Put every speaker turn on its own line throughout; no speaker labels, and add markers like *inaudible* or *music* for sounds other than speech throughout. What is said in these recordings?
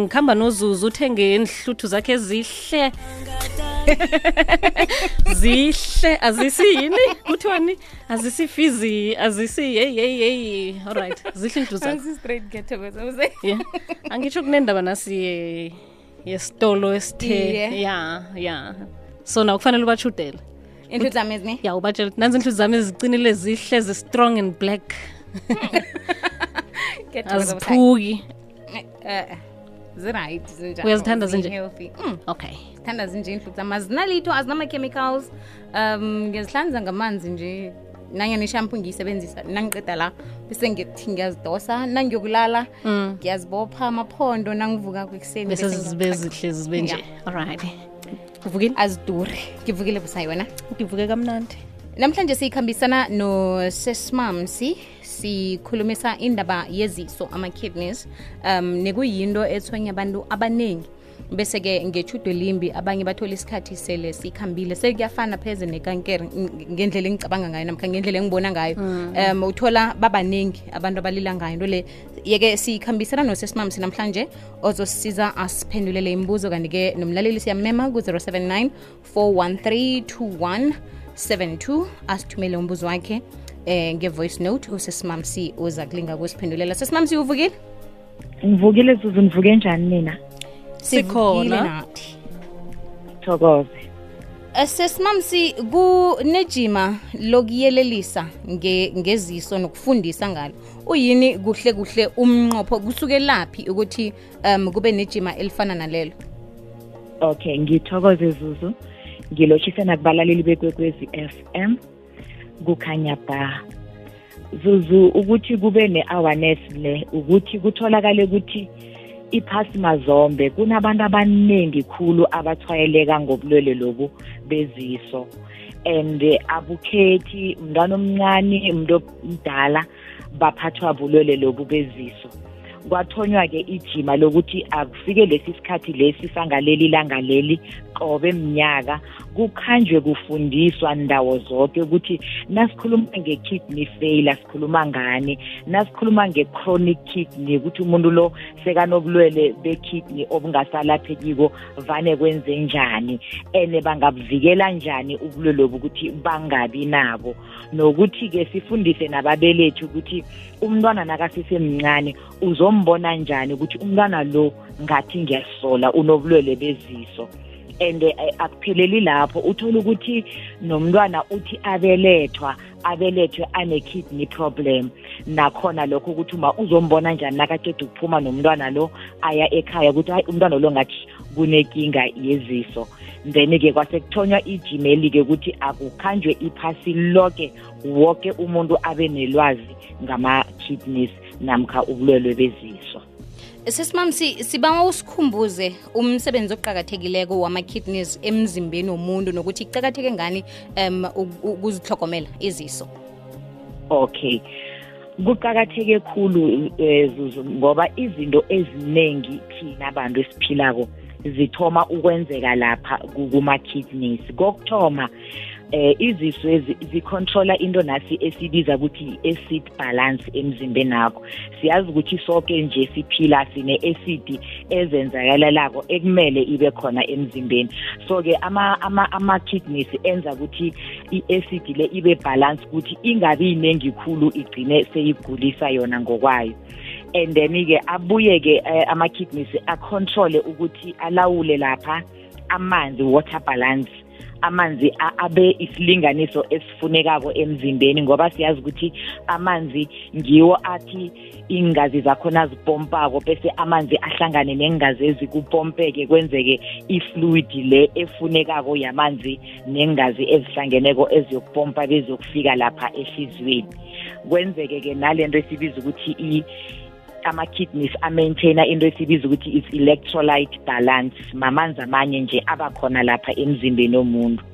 ngihamba nozuzu uthenge inhluthu zakhe zihle. *laughs* Zihle azisiyini kuthiwani azisifizi azisi yeyi yeyi yeyi allright zihle
inhlutu
yeah. kunendaba nasi yesitolo esithe. Ya ya. Yeah. so naw kufanele ubatshudele
inhlutu zami ezine
ya ubatshela nanzi inhlutu zami ezicinile zihle zi-strong and black. *laughs* Aziphuki.
uh -uh ziright.
Uyazithanda.
Mm.
okay.
Thanda zinje inhluthu zam azinalitho azinama-chemicals um ngiyazihlanza ngamanzi nje. Nanyana ishampu ngiyisebenzisa nangiqeda la bese ngithi ngiyazidosa nangiyokulala ngiyazibopha amaphondo nangivuka kwekuseni
bese zibe
ngiyazifaka.
zihle zibe nje. Alright uvukile
aziduri. Ngivukile busayona. Wena
ngivuke kamnandi.
Namhlanje siyikhambisana nosesmamsi sikhulumisa indaba yeziso ama-kidneys um nekuyinto ethwenya abantu abaningi bese-ke ngethudo limbi abanye bathola isikhathi sele sikhambile. Sekuyafana pheze nekankere ngendlela engicabanga ngayo namkha ngendlela engibona ngayo. Um uthola babaningi abantu abalila ngayo. Into le yeke sikhambisana nosesimamsi namhlanje ozosisiza asiphendulele imibuzo. Kanti-ke nomlaleli siyamema ku-079 413 72 asithumele umbuzo wakhe eh nge-voice note usesimamsi uza kulinga kusiphendulela sesimamsi uvukile?
Ngivukile zuzu nivuke njani nina
Sikhona.
Thokoze.
Eh, sesimamsi kunejima lokuyelelisa nge- ngeziso nokufundisa ngalo. Uyini kuhle kuhle umnqopho? Kusuke laphi ukuthi um kube nejima elifana nalelo?
Okay ngithokoze zuzu. Ngilotshise nakubalaleli bekwekwezi FM kukhanya ba. Zuzu ukuthi kube ne-awareness le ukuthi kutholakale ukuthi iphasi mazombe kunabantu abaningi khulu abathwayeleka ngobulwele lobu beziso. And eh, abukhethi umntwana omncane umuntu omdala baphathwa bulwele lobu beziso. Kwathonywa-ke ijima lokuthi akufike lesi sikhathi lesi sangaleli langa leli qobe mnyaka. Kukhanjwe kufundiswa ndawo zonke ukuthi nasikhuluma nge-kidney failure sikhuluma ngani? Nasikhuluma nge-chronic kidney ukuthi umuntu lo sekanobulwele be-kidney obungasalaphekiko vane kwenze njani? And bangabuvikela njani ubulwele lobu ukuthi bangabi nabo? Nokuthi-ke sifundise nababelethi ukuthi umntwana nakasesemncane uzombona njani ukuthi umntwana lo ngathi ngiyasola unobulwele beziso? And eh, akupheleli lapho. Uthola ukuthi nomntwana uthi abelethwa abelethwe ane-kidney problem. Nakhona lokho ukuthi uma uzombona njani nakaceda ukuphuma nomntwana lo aya ekhaya ukuthi hayi umntwana lo ngathi kunenkinga yeziso. Then-ke kwase kuthonywa ijimeli-ke ukuthi akukhanjwe iphasi lonke woke umuntu abe nelwazi ngama-kidneys. Namkha ubulwelwe beziso.
Sesimamsi sibawa usikhumbuze umsebenzi oqakathekileko wama-kidneys emzimbeni womuntu nokuthi kuqakatheke ngani um ukuzihlogomela iziso?
Okay. Kuqakatheke khulu eh, zuzu ngoba izinto eziningi thina abantu esiphilako zithoma ukwenzeka lapha kuma-kidneys. Kokuthoma eh iziso ezi zicontrola into nasi esibiza ukuthi i-acid balance emzimbeni akho siyazi ukuthi sonke nje siphila sine-acid ezenzakalelako ekumele ibe khona emzimbeni. So-ke ama-kidneys enza ukuthi i-acid le ibe balance ukuthi ingabi iningi khulu igcine seyigulisa yona ngokwayo. And then-ke abuye-ke eh, ama-kidneys acontrole ukuthi alawule lapha amanzi water balance. Amanzi abe isilinganiso esifunekako emzimbeni ngoba siyazi ukuthi amanzi ngiwo athi iingazi zakhona zipompako bese amanzi ahlangane neengazi ezikupompeke kwenzeke ifluid le efunekako yamanzi neengazi ezihlangeneko eziyokupompa beziyokufika lapha ehliziyweni. Kwenzeke-ke nalento esibiza ukuthi ama-kidneys amaintaina into esibiza ukuthi is electrolyte balance. Mamanzi amanye nje abakhona lapha emzimbeni womuntu.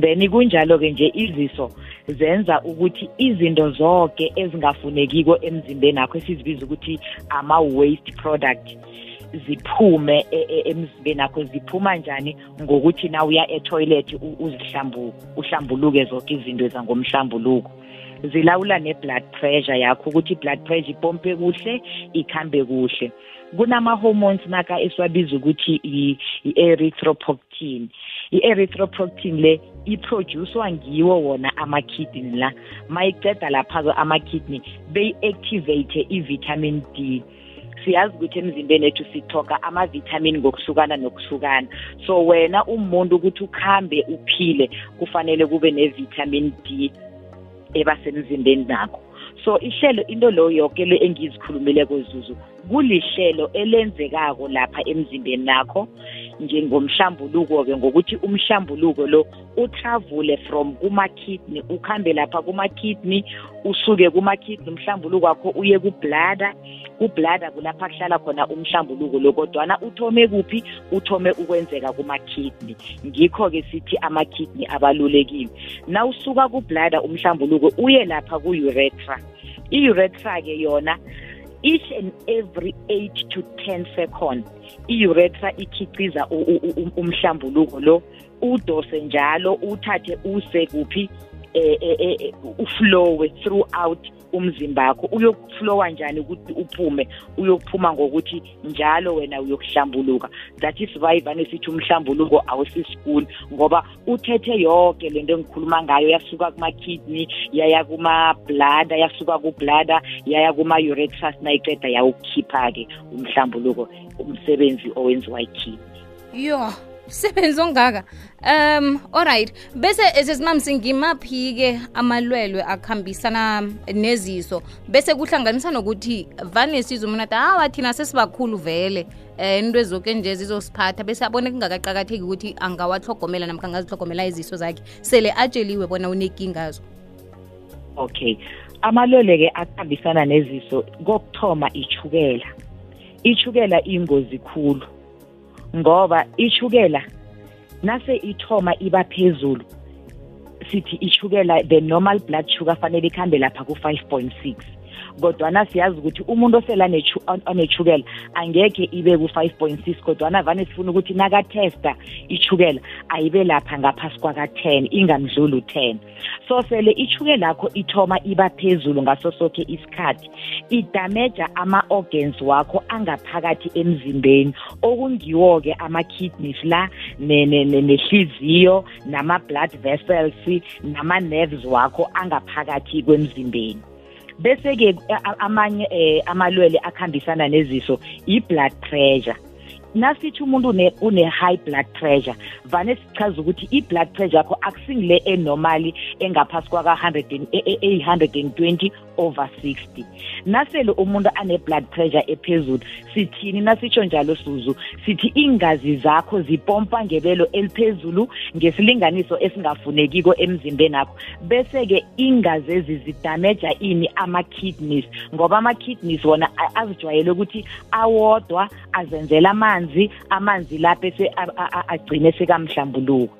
Then kunjalo-ke nje iziso zenza ukuthi izinto zonke ezingafunekiko emzimbeni akho esizibiza ukuthi ama-waste product ziphume e- e- emzimbeni akho ziphuma njani? Ngokuthi na uya etoilet u- uzihlambu uhlambuluke zonke izinto ezangomhlambuluko. Zilawula ne-blood pressure yakho ukuthi i-blood pressure ipompe kuhle ikhambe kuhle. Kunama-hormones naka esiwabiza ukuthi i-erythropoietin. I-erythropoietin le iproducewa ngiwo wona ama-kidney la. Mayiceda lapha-ke ama-kidney beyi-activate i-vitamin d. Siyazi ukuthi emzimbeni ethu sithoka ama-vitamin ngokuhlukana nokuhlukana. So wena umuntu ukuthi ukuhambe uphile kufanele kube ne-vitamin d. ebasemzimbeni nakho. So ihlelo into lo yonke le engizikhulumile kwezuzu kulihlelo elenzekako lapha emzimbeni nakho. Njengomhlambuluko-ke ngokuthi umhlambuluko lo utravule from kuma-kidney ukuhambe lapha kuma-kidney usuke kuma-kidney umhlambuluko wakho uye kublada kublada kulapha kuhlala khona umhlambuluko lo kodwana uthome kuphi? Uthome ukwenzeka kuma-kidney. Ngikho-ke sithi ama-kidney abalulekile. Na usuka kublada umhlambuluko uye lapha ku-uretra i-uretra-ke yona each and every 8 to 10 second i-uretra ikhiciza umhlambuluko lo. Udose njalo uthathe use kuphi eh, eh, eh, uflowe throughout umzimba wakho uyokuflowa njani ukuthi uphume uyokuphuma ngokuthi njalo wena uyokuhlambuluka. That is why vane sithi umhlambuluko awusisikuni ngoba uthethe yonke lento engikhuluma ngayo yasuka kuma-kidney yaya kuma-blada yasuka kublada yaya kuma-uretrus nayiqeda yawukhipha-ke umhlambuluko umsebenzi owenziwa ikidney
yo. Msebenzi ongaka um alright. Bese sesimamsi ngimaphi-ke amalwelwe akuhambisana neziso? Bese kuhlanganisa nokuthi vane sizwe umuntu athi hawa thina sesibakhulu vele. Um into ezoke nje zizosiphatha. Bese abone kungakaqakatheki ukuthi angawahlogomela namkha angazihlogomela iziso zakhe. Sele atsheliwe bona unekingazo
okay. Amalwele-ke akuhambisana neziso kokuthoma ichukela ichukela ingozi khulu. Ngoba ichukela nase ithoma iba phezulu sithi ichukela the normal blood sugar fanele ikhambe lapha ku-5.6 kodwana siyazi ukuthi umuntu osele anechukela angekhe ibe ku-5.6 kodwana vane sifuna ukuthi nakatesta ichukela ayibe lapha ngaphasi kwaka-10 ingamdluli u-10 so sele ichukela yakho ithoma iba phezulu ngaso sonke isikhathi idameja ama-organs wakho angaphakathi emzimbeni okungiwo-ke ama-kidneys la nehliziyo nama-blood vessels nama-nerves wakho angaphakathi kwemzimbeni. Bese-ke amanye um amalwele akhambisana neziso i-blood pressure. Nasithi umuntu une-high blood pressure vane sichaza ukuthi i-blood pressure yakho akusingile enormali engaphasi kwaka-100 and 20 over 60 nasele umuntu ane-blood pressure ephezulu sithini? Nasitsho njalo suzu? Sithi iingazi zakho zipompa ngebelo eliphezulu ngesilinganiso esingafunekiko emzimbeni akho bese-ke iingazi ezi zidameja ini ama-kidneys? Ngoba ama-kidneys wona azijwayele ukuthi awodwa azenzela amanzi amanzi lapho agcine sekamhlambuluko.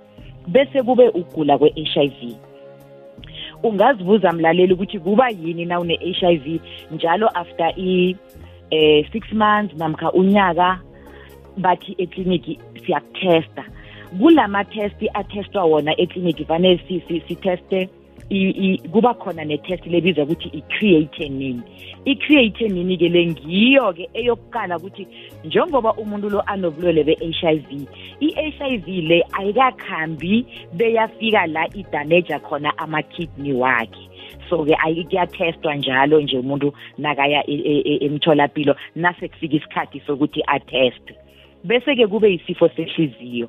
Bese kube ugula kwe-HIV ungazibuza mlaleli ukuthi kuba yini na une-HIV njalo after i eh 6 months namkha unyaka bathi ekliniki siyakutesta. Kulama test atestwa wona ekliniki fanele siteste. Kuba khona ne-test lebizwa ukuthi i-creatinine i-creatinine-ke le ngiyo-ke eyokuqala ukuthi njengoba umuntu lo anobulwele be-HIV i-HIV le ayikakhambi beyafika la idameja khona ama-kidney wakhe. So-ke kuyatestwa njalo nje umuntu nakaya emtholapilo nase kufika isikhathi sokuthi ateste bese-ke kube yisifo sehliziyo.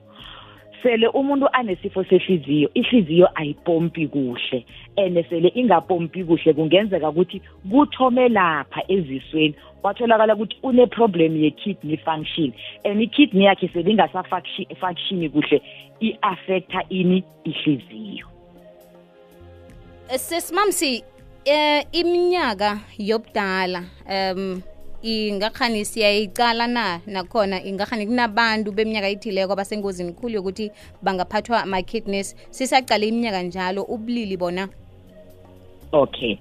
Sele umuntu anesifo sehliziyo ihliziyo ayipompi kuhle. And sele ingapompi kuhle kungenzeka ukuthi kuthome lapha ezisweni. Kwatholakala ukuthi une-problem ye-kidney function. And i-kidney yakhe sele ingasafunctioni kuhle i-affecta ini ihliziyo.
Sesimamsi eh iminyaka yobudala um ingakhani siyayicala na nakhona ingakhani kunabantu beminyaka ithileko abasengozini khulu yokuthi bangaphathwa ama-kidneys sisacale iminyaka njalo ubulili bona?
Okay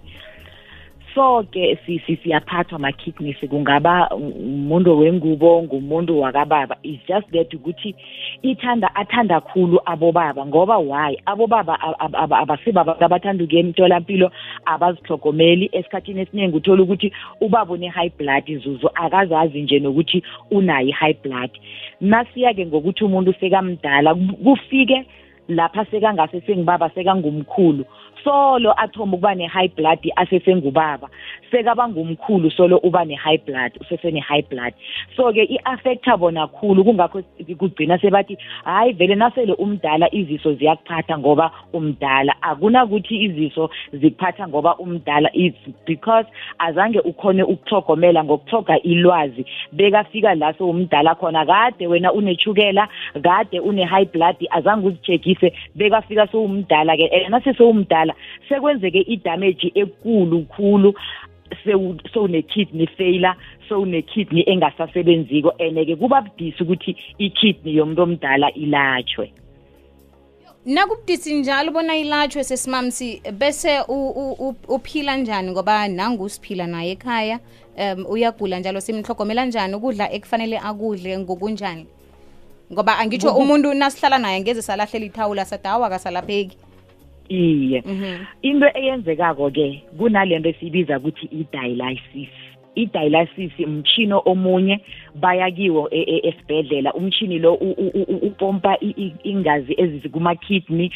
soke siyaphathwa ama-kidneys kungaba umuntu wengubo ngumuntu wakababa. Is just that ukuthi ithanda athanda khulu abobaba ngoba why? Abobaba abasiba abantu abathanda ukuya emtholampilo abazihlogomeli esikhathini esiningi uthola ukuthi ubaba une-high blood izuzu akazazi nje nokuthi unayo i-high blood. Nasiya-ke ngokuthi umuntu sekamdala kufike lapha sekangase sengibaba sekangumkhulu solo athoma ukuba ne-high blood asesengubaba. Sekaba ngumkhulu solo uba ne-high blood usesene-high blood. So-ke i-affecta bona khulu kungakho kugcina sebathi hhayi vele nasele umdala iziso ziyakuphatha ngoba umdala. Akunakuthi iziso zikuphatha ngoba umdala it's because azange ukhone ukuthogomela ngokuthoga ilwazi. Bekafika la sowumdala khona kade wena unechukela kade une-high blood azange uzijegise bekafika sowumdala-ke and nasesewumdala sekwenzeke idamage ekulu khulu sewune-kidney failure sewune-kidney engasasebenziko and-ke kuba budisi ukuthi i-kidney yomuntu omdala ilatshwe.
Nakubudisi njalo bona ilatshwe sesimamsi bese uphila njani? Ngoba nangusiphila naye ekhaya um uyagula njalo simhlogomela njani ukudla ekufanele akudle ngokunjani? Ngoba angitsho umuntu nasihlala naye ngeze salahlela ithawula sadawa kasalapheki
iye. Into eyenzekako ke kunalento esibiza ukuthi i-dialysis i-dialysis umchino omunye baya kiwo esibhedlela. Umchini lo upompa ingazi ezikuma-kidney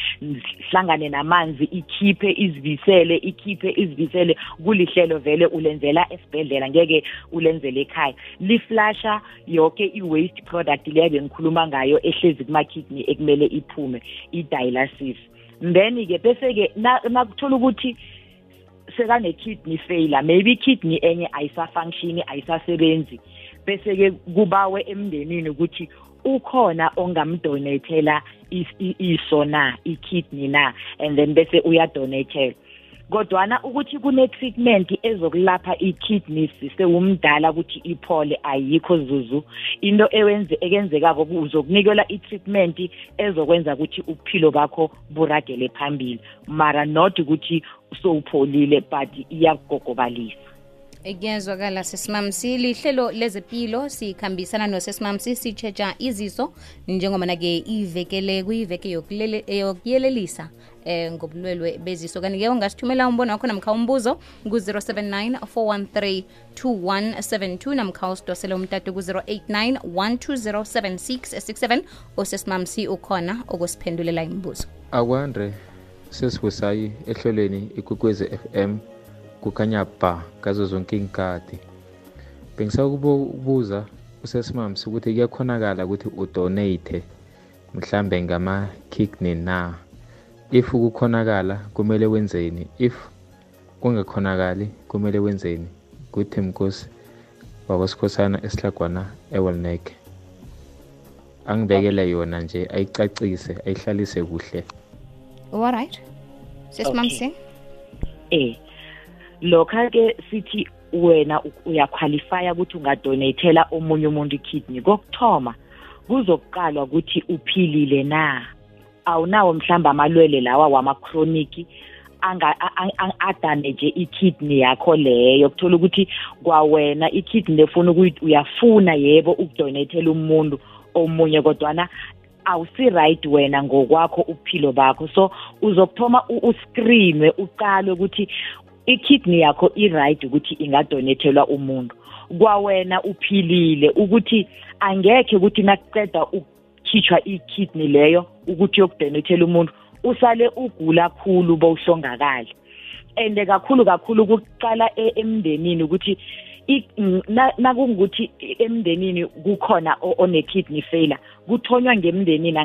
hlangane namanzi ikhiphe izibisele ikhiphe izibisele kulihlelo vele ulenzela esibhedlela ngeke ulenzele ekhaya. Liflasha yonke i-waste product leyo bengikhuluma ngayo ehlezi kuma-kidney ekumele iphume i-dialysis. Then-ke bese-ke nakuthola ukuthi sekane-kidney failure maybe i-kidney enye ayisafunctioni ayisasebenzi. Bese-ke kubawe emndenini ukuthi ukhona ongamdonethela iso na i-kidney na and then bese uyadonethela. Kodwana ukuthi kune-treatment ezokulapha i-kidneys sewumdala ukuthi iphole ayikho zuzu. Into ewenze ekenzekako uzokunikelwa i-treatment ezokwenza ukuthi uphilo bakho buragele phambili. Mara not ukuthi sowupholile but iyakugogobalisa
kuyazwakala sesimamsi lihlelo lezempilo sikhambisana nosesimamsi sitshetsha iziso njengoba-ke ivekele kuyiveke yokuyelelisa eh ngobulwelwe beziso kanti-ke ungasithumela umbono wakho namkha umbuzo ku-079 413 2172 namkha usidosele umtatu ku-089 1207667 osesimamsi ukhona okusiphendulela imibuzo.
Akwandre sesivusayi ehlelweni ikwekwezi FM kukhanya ba ngazo zonke iynkadi bengisakubuza usesimamsi ukuthi kuyakhonakala ukuthi udonate mhlambe ngama-kidney na? If kukhonakala kumele wenzeni? If kungakhonakali kumele wenzeni? Kuthi mkosi wakwasikhosana esihlagwana ewelnek angibekele yona nje ayicacise ayihlalise kuhle.
Alright sesimamsi
eh lokha ke sithi wena uyaqualifya ukuthi ungadonatela omunye umuntu i-kidney kokuthoma kuzokuqalwa ukuthi uphilile na. Awunawo mhlawumbe amalwele lawa wama-chronic adamage i-kidney yakho leyo. Kuthola ukuthi kwawena i-kidney lefuna ukuthi uyafuna yebo ukudonatela umuntu omunye kodwana awusi-right wena ngokwakho uphilo bakho. So uzokuthoma uscreenwe uqalwe ukuthi i-kidney yakho i-right ukuthi ingadonethelwa umuntu. Kwawena uphilile ukuthi angekhe ukuthi nakuceda ukukhitshwa i-kidney leyo ukuthi yokudonethela umuntu usale ugula khulu bowuhlongakali. And kakhulu kakhulu kuqala emndenini ukuthi nakungukuthi emndenini kukhona one-kidney failure. Kuthonywa ngemndenini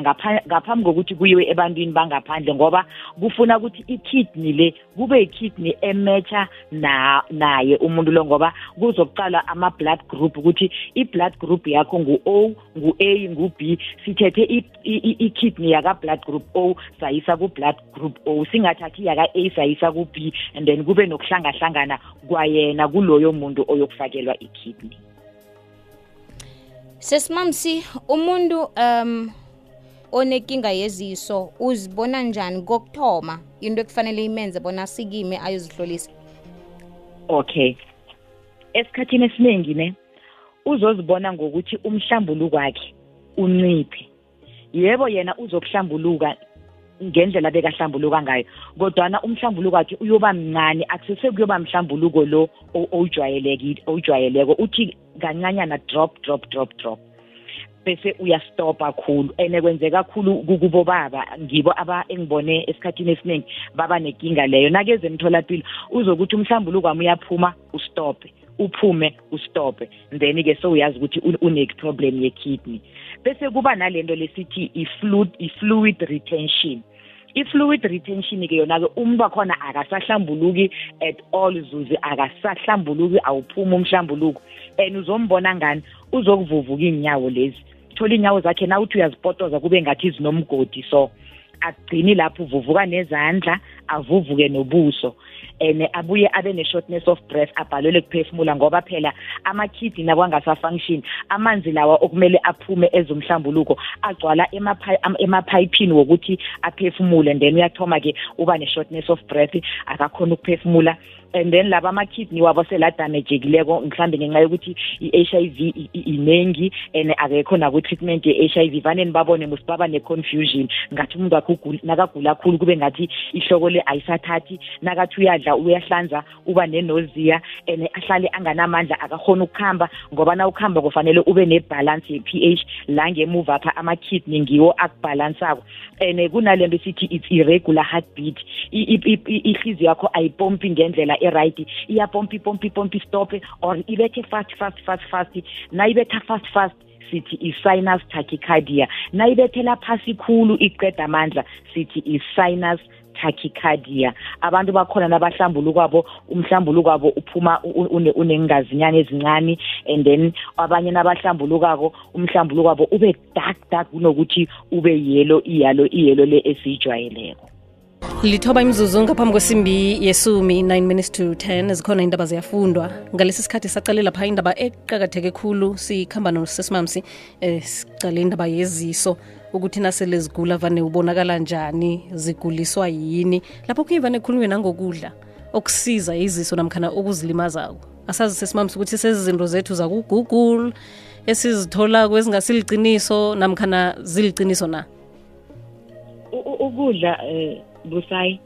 ngaphambi kokuthi kuyiwe ebantwini bangaphandle ngoba kufuna ukuthi i-kidney le kube yi-kidney ematcha na naye umuntu lo ngoba kuzokuqala ama-blood group ukuthi i-blood group yakho ngu-o ngu-a ngu-b sithethe i-kidney yaka-blood group o sayisa ku-blood group o singathathi yaka-a sayisa ku-b and then kube nokuhlangahlangana kwayena kuloyo muntu oyokufakelwa i-kidney.
Sesimamsi umuntu um onenkinga yeziso uzibona njani kokuthoma? Into ekufanele imenze bona sikime ayozihlolisa?
Okay. Esikhathini esiningi ne uzozibona ngokuthi umhlambuluko wakhe unciphe. Yebo yena uzokuhlambuluka ngendlela bekahlambuluka ngayo. Kodwana umhlambuluko wakhe uyoba mncane akusese kuyoba mhlambuluko lo owujwayelekile owujwayeleko uthi kancanyana drop drop drop drop. Bese uyastopa kakhulu and kwenzeka kakhulu kubo baba ngibo aba engibone esikhathini esiningi baba nenkinga leyo. Nakeze emtholapilo uzokuthi umhlambuluko wami uyaphuma ustope uphume ustope then ke so uyazi ukuthi une problem ye kidney bese kuba nalento lesithi i-fluid i-fluid retention. I-fluid retention ke yona ke umuntu wakhona akasahlambuluki at all zuze akasahlambuluki awuphuma umhlambuluko. And uzombona ngani? Uzokuvuvuka iy'nyawo lezi. Thola iy'nyawo zakhe na uthi uyazipotoza kube ngathi zinomgodi so. Agcini lapho uvuvuka nezandla avuvuke nobuso. And abuye abe ne-shortness of breath abhalelwe kuphefumula ngoba phela ama-kidney nakwangasafunction amanzi lawa okumele aphume ezomhlambuluko agcwala emaphayiphini wokuthi aphefumule. Then uyathoma-ke uba ne-shortness of breath akakhona ukuphefumula. And then laba ama-kidney wabo seladamejekileko mhlambe ngenxa yokuthi i-HIV inengi and akekho nakwi-treatment ye-HIV vane nibabone musibaba ne-confusion ngathi umuntu wakhe nakagula kakhulu kube ngathi ihloko le ayisathathi. Nakathi uyadla uyahlanza uba nenozia and ahlale anganamandla akakhona ukuhamba ngoba na ukuhamba kufanele ube nebalance ye-ph la ngemuva apha ama-kidney ngiwo akubhalansako and kunalento sithi it's irregular heartbeat. Ihliziyo yakho ayipompi ngendlela e-right iyapompa ipompa ipompa istope or ibethe fast fast fast fast nayibetha fast fast sithi i-sinus tachycardia. Nayibethela phasi khulu iqeda amandla sithi i-sinus tachycardia. Abantu bakhona nabahlambulukwabo umhlambulukwabo uphuma unengazinyana ezincane and then abanye nabahlambulukako umhlambulukwabo ube dark dark kunokuthi ube yellow iyalo iyelo le esiyijwayeleko.
Lithoba imzuzu ngaphambi kwesimbi yesumi 9 minutes to 10 zikhona indaba ziyafundwa. Ngalesi sikhathi sacale lapha indaba eqakatheke khulu. Sikhamba nosesimamsi eh, sicale indaba yeziso. Ukuthi nasele zigula vane ubonakala njani? Ziguliswa yini? Lapho kuyivane khulunywe nangokudla okusiza iziso namkhana okuzilimazako asazi sesimamsi ukuthi sezizinto zethu zakugoogle esizithola kwezingasiliciniso namkhana ziliciniso na?
Ukudla um busayi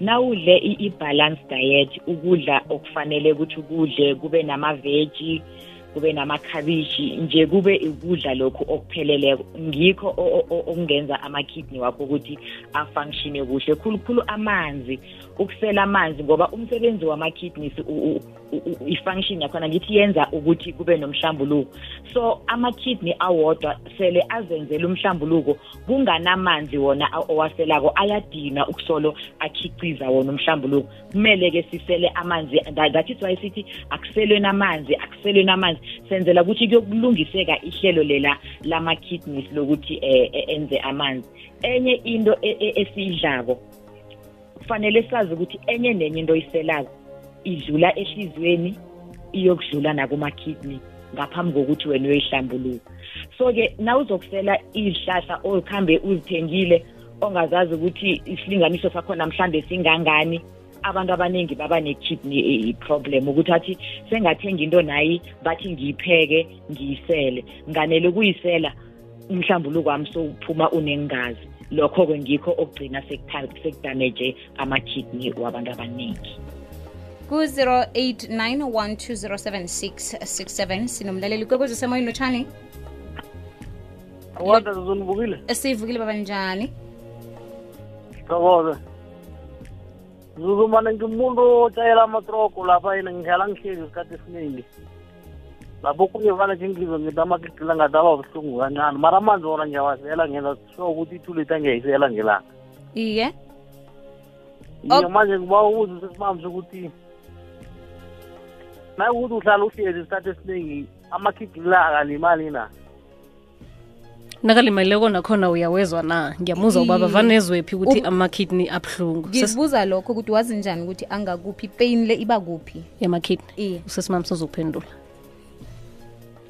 nawudle i-balance diet ukudla okufanele ukuthi ukudle kube nama-veji kube namakhabishi nje kube ukudla lokhu okupheleleko. Ngikho okungenza ama-kidney wakho ukuthi afunctione kuhle. Khulukhulu amanzi ukusela amanzi ngoba umsebenzi wama-kidneys i-function yakhona ngithi yenza ukuthi kube nomhlambuluko. So ama-kidney awodwa sele azenzela umhlambuluko kunganamanzi wona owaselako ayadina ukusolo akhiciza wona umhlambuluko. Kumele-ke sisele amanzi that is why sithi akuselweni amanzi akuselweni amanzi senzela ukuthi kuyokulungiseka ihlelo lela lama-kidneys lokuthi um enze amanzi. Enye into e, e, esiyidlako kufanele sazi ukuthi enye nenye into oyiselako idlula ehliziyweni iyokudlula nakuma-kidney ngaphambi kokuthi wena uyoyihlambuluka. So-ke na uzokusela izihlahla ozikhambe uzithengile ongazazi ukuthi isilinganiso sakhona mhlambe singangani abantu abaningi baba ne-kidney problem ukuthi athi sengathenga into nayi bathi ngiyipheke ngiyisele. Nganele ukuyisela umhlambuluko wami sowuphuma unengazi. Lokho-ke ngikho okugcina sekudameje ama-kidney wabantu abaningi.
Ku-089 1207667 sinomlaleli kwekwezi semoyini lotshani?
Wada zizonivukile
siyivukile baba njani?
Thokoze. Zuzu mane ngimuntu otshayela amatroko lapha yena ngihlala ngihlezi isikhathi esiningi lapho kunye vane ngingizwe ngithi amakigila ngathi aba buhlungu kancane mara amanzi wona ngiyawasela ngenza sure ukuthi i-two liter ngiyayisela ngelanga.
Iye.
Iye manje ngiba ukuze sesimamisa ukuthi nakukuthi uhlala uhlezi isikhathi esiningi amakigila akalimali na?
Nakalimaleko nakhona uyawezwa na? Ngiyamuzwa ubaba vanezwephi ukuthi
Um-
ama-kidney abuhlungu?
Ngizibuza lokho ukuthi wazi njani ukuthi angakuphi? Pain le iba kuphi?
Yamakidney. Uzokuphendula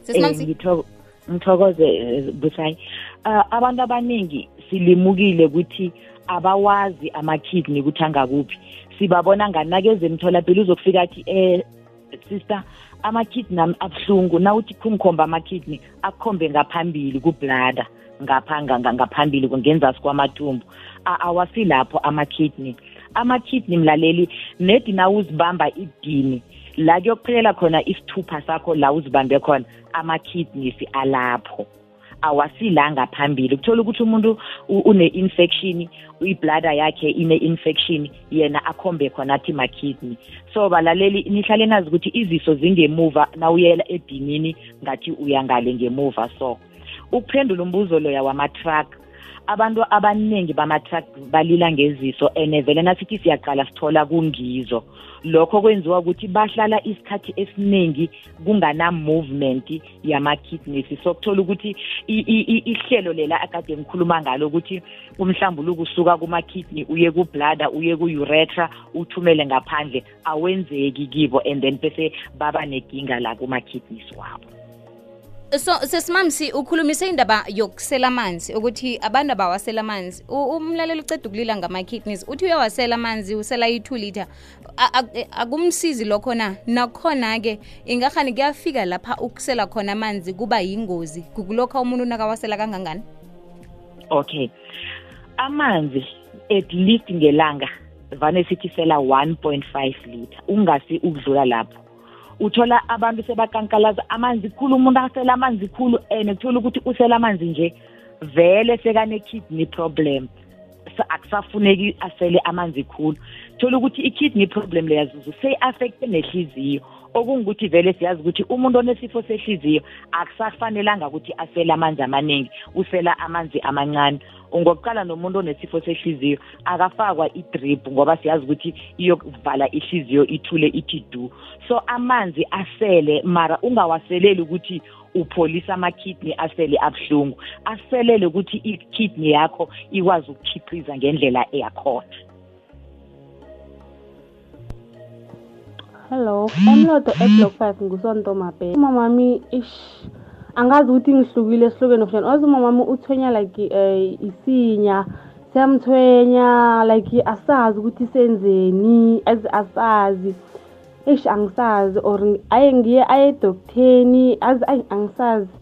sesimamsi
ngitho- ngithokoze eh, busayi uh, abantu abaningi silimukile ukuthi abawazi ama-kidney ukuthi angakuphi. Sibabona ngani nakeze emtholapilo uzokufika athi eh sister ama-kidney ami abuhlungu nawuthi kungikhomba ama-kidney akukhombe ngaphambili kublada ngapha nga- nga- ngaphambili ngenzasi kwamathumbu A- awasilapho ama-kidney. Ama-kidney mlaleli nedi nawuzibamba idini la kuyokuphelela khona isithupha sakho la uzibambe khona ama-kidneys alapho. Awasila ngaphambili kuthola ukuthi umuntu u- une-infection ibladder yakhe ine-infection yena akhombe khona athi ma-kidney. So balaleli nihlale nazi ukuthi iziso zingemuva nawuyela edinini ngathi uyangale ngemuva. So ukuphendula umbuzo loya wama-truck abantu abaningi bama-truck balila ngeziso and vele nasithi siyaqala sithola kungizo. Lokho kwenziwa ukuthi bahlala isikhathi esiningi kungana-movement yama-kidneys. So kuthola ukuthi i- i- i- ihlelo lela akade ngikhuluma ngalo ukuthi umhlambuluko usuka kuma-kidney uye kublada uye ku-uretra uthumele ngaphandle awenzeki kibo and then bese baba nenkinga la kuma-kidneys wabo.
So sesimamsi ukhulumise indaba yokusela amanzi ukuthi abantu abawasela amanzi. U- umlaleli uceda ukulila ngama-kidneys uthi uyawasela amanzi usela i-two liter. A- a- akumsizi lokho na? Nakhona-ke ingahani kuyafika lapha ukusela khona amanzi kuba yingozi? Kukulokho umuntu nakawasela kangangani?
Okay. Amanzi at least ngelanga vane sithi sela 1.5 liter. Ungasi ukudlula lapho. Uthola abantu sebakankalaza amanzi khulu umuntu asela amanzi khulu and kuthola ukuthi usela amanzi nje vele sekane-kidney problem. Sa- akusafuneki asele amanzi khulu. Thola ukuthi i-kidney problem leyazuzu seyi-affecte nehliziyo. Okungukuthi vele siyazi ukuthi umuntu onesifo sehliziyo akusafanelanga ukuthi asele amanzi amaningi usela amanzi amancane. Ngokuqala nomuntu onesifo sehliziyo akafakwa idrip ngoba siyazi ukuthi iyokuvala ihliziyo ithule ithi du. So amanzi asele mara ungawaseleli ukuthi upholisa ama-kidney asele abuhlungu. Aselele ukuthi i-kidney yakho ikwazi ukukhiqiza ngendlela eyakhona.
Hello. Emlodo eblock five ngusonto mabe umamami ish angazi ukuthi ngihlukile esihlukeni ofishani wazi umamami uthwenya like um isinya siyamthwenya like asazi ukuthi senzeni as asazi. Eish angisazi or aye ngiye aye edokutheni azi ayi angisazi.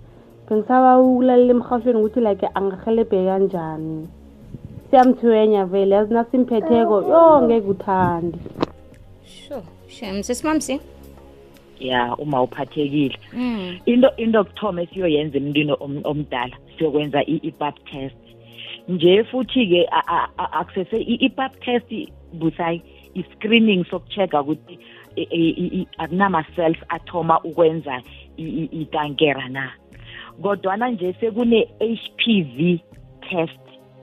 Bengisaba ukulalela emhashweni ukuthi like angahelebhe kanjani. Siyamthwenya vele yazi nasimphetheko yo ngeke uthandi
sure. Shem sesimamsi
ya uma uphathekile.
Mm.
into into kuthoma esiyoyenza emntwini om- omdala siyokwenza i-pap test. Nje futhi-ke akusese i-pap test busayi i-screening soku-check-a ukuthi akunama-cells athoma ukwenza ikankera na. Kodwana nje sekune-h p v test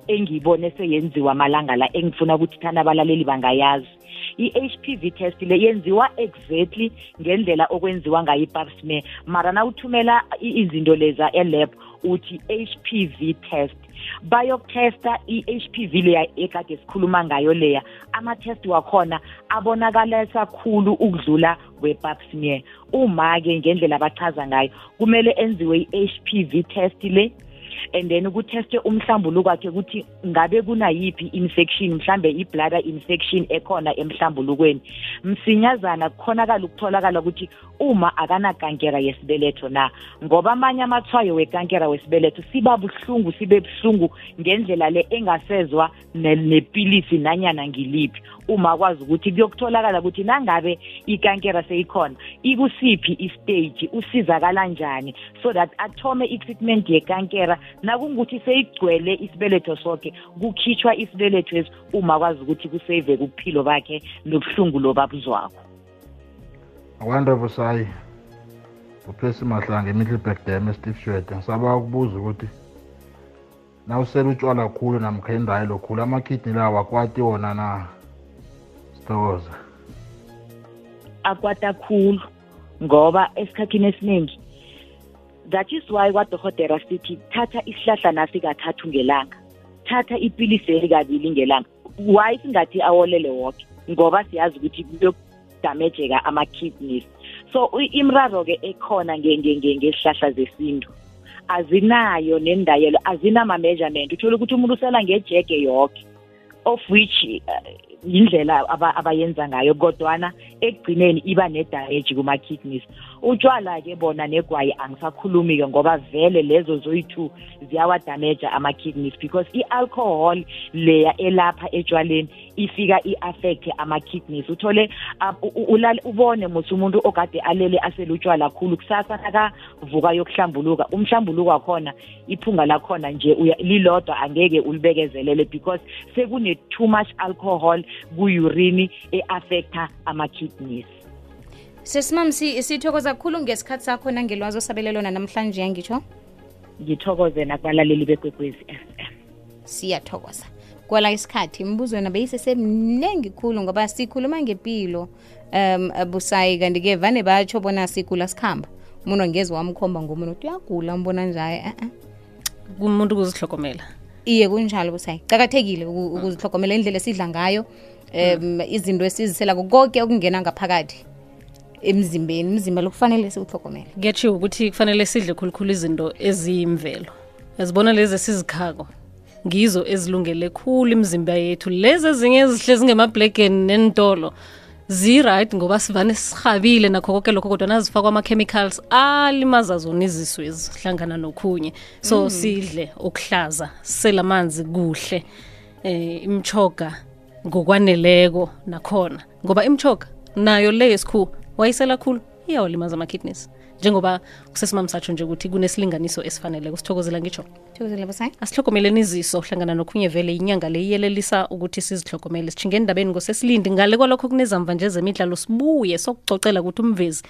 engiyibone seyenziwa amalanga la engifuna ukuthi thana abalaleli bangayazi. I-h p v test le yenziwa exactly ngendlela okwenziwa ngayo i-pap smear mara na uthumela i- izinto leza elab uthi h p v test. Bayokuthesta i-h p v leya ekade sikhuluma ngayo leya. Ama-test wakhona abonakalesa khulu ukudlula we-pap smear uma-ke ngendlela abachaza ngayo kumele enziwe i-h p v test le. And then kutheste umhlambuluko wakhe ukuthi ngabe kunayiphi infection mhlambe i-bladder infection ekhona emhlambulukweni. Msinyazana kukhonakala ukutholakala ukuthi uma akanakankera yesibeletho na. Ngoba amanye amathwayo wekankera wesibeletho siba buhlungu sibe buhlungu ngendlela le engasezwa ne- nepilisi nanyana ngiliphi. Uma akwazi ukuthi kuyokutholakala ukuthi nangabe ikankera seyikhona ikusiphi istage usizakala njani so that athome i-treatment yekankera. Nakungukuthi seyigcwele isibeletho sonke kukhitshwa isibeletho esi uma akwazi ukuthi kuseyiveke ubuphilo bakhe nobuhlungu lobabuzwakho
akwande busayi uplesi mahlanga emiddleburg dam esteve shwede ngisaba ukubuza ukuthi nawusela utshwala khulu namkha indayelo khulu amakidney lawo akwati wona na? Sithokoza
akwata khulu ngoba esikhathini esiningi that is why kwadokotera sithi thatha isihlahla nasi kathathu ngelanga. Thatha ipilisi elikabili ngelanga. Why singathi awolele woke? Ngoba siyazi ukuthi kuyokudamejeka ama-kidneys. So imraro-ke ekhona nge- nge- nge- ngesihlahla zesintu azinayo nendayelo azinama-measurement uthole ukuthi umuntu usela ngejege yoke of which indlela aba- abayenza ngayo kodwana ekugcineni iba nedameji kuma-kidneys. Utshwala-ke bona negwayi angisakhulumi-ke ngoba vele lezo zoyi-two ziyawadameja ama-kidneys because i-alcohol leya elapha etshwaleni ifika i-affecte ama-kidneys. Uthole ab- u- u- ulale- ubone musi umuntu okade alele aselutshwala khulu kusasa nakavuka yokuhlambuluka umhlambuluko wakhona iphunga lakhona nje uya- lilodwa angeke ulibekezelele because sekune too much alcohol kuyurini e-affecta ama-kidneys.
Sesimam sithokoza kakhulu ngesikhathi sakho nangelwazi osabelelona namhlanje yangitsho
ngithokoze nakubalaleli bekwekwezi FM
siyathokoza. Kwala isikhathi imibuzo yona beyisesemningi khulu ngoba sikhuluma ngempilo um busayi kanti-ke vane batsho bona sigula sikhamba. Umuntu angeze wamkhomba ngomuntu uthi uyagula umbona njaye uh-uh.
kumuntu ukuzihlokomela
iye kunjalo busayi cakathekile ukuzihlogomela indlela esidla ngayo um izinto esiziselako konke okungena ngaphakathi emzimbeni. Umzimba lo kufanele siwuhlogomele
kuyatshiwo ukuthi kufanele sidle khulukhulu izinto eziyimvelo. Yazibona lezi esizikhako? Ngizo ezilungele khulu imizimba yethu. Lezi ezinye ezihle zingemabhlekeni nentolo zi-right ngoba sivane sihabile nakho konke lokho kodwa nazifakwa ama-chemicals alimaza zona iziswezi hlangana nokhunye. So mm. sidle okuhlaza selamanzi kuhle eh imchoga ngokwaneleko nakhona. Ngoba imchoga nayo le yesikhuwa wayisela khulu iyawalimaza ama-kidneys njengoba kusesimami satsho nje ukuthi kunesilinganiso esifaneleko sithokozela ngitsho.
Thokozela busayi
asihlogomeleni iziso hlangana nokhunye vele inyanga le iyelelisa ukuthi sizihlogomele sithinge endabeni ngosesilindi. Ngale kwalokho kunezamva nje zemidlalo sibuye sokucocela ukuthi umvezi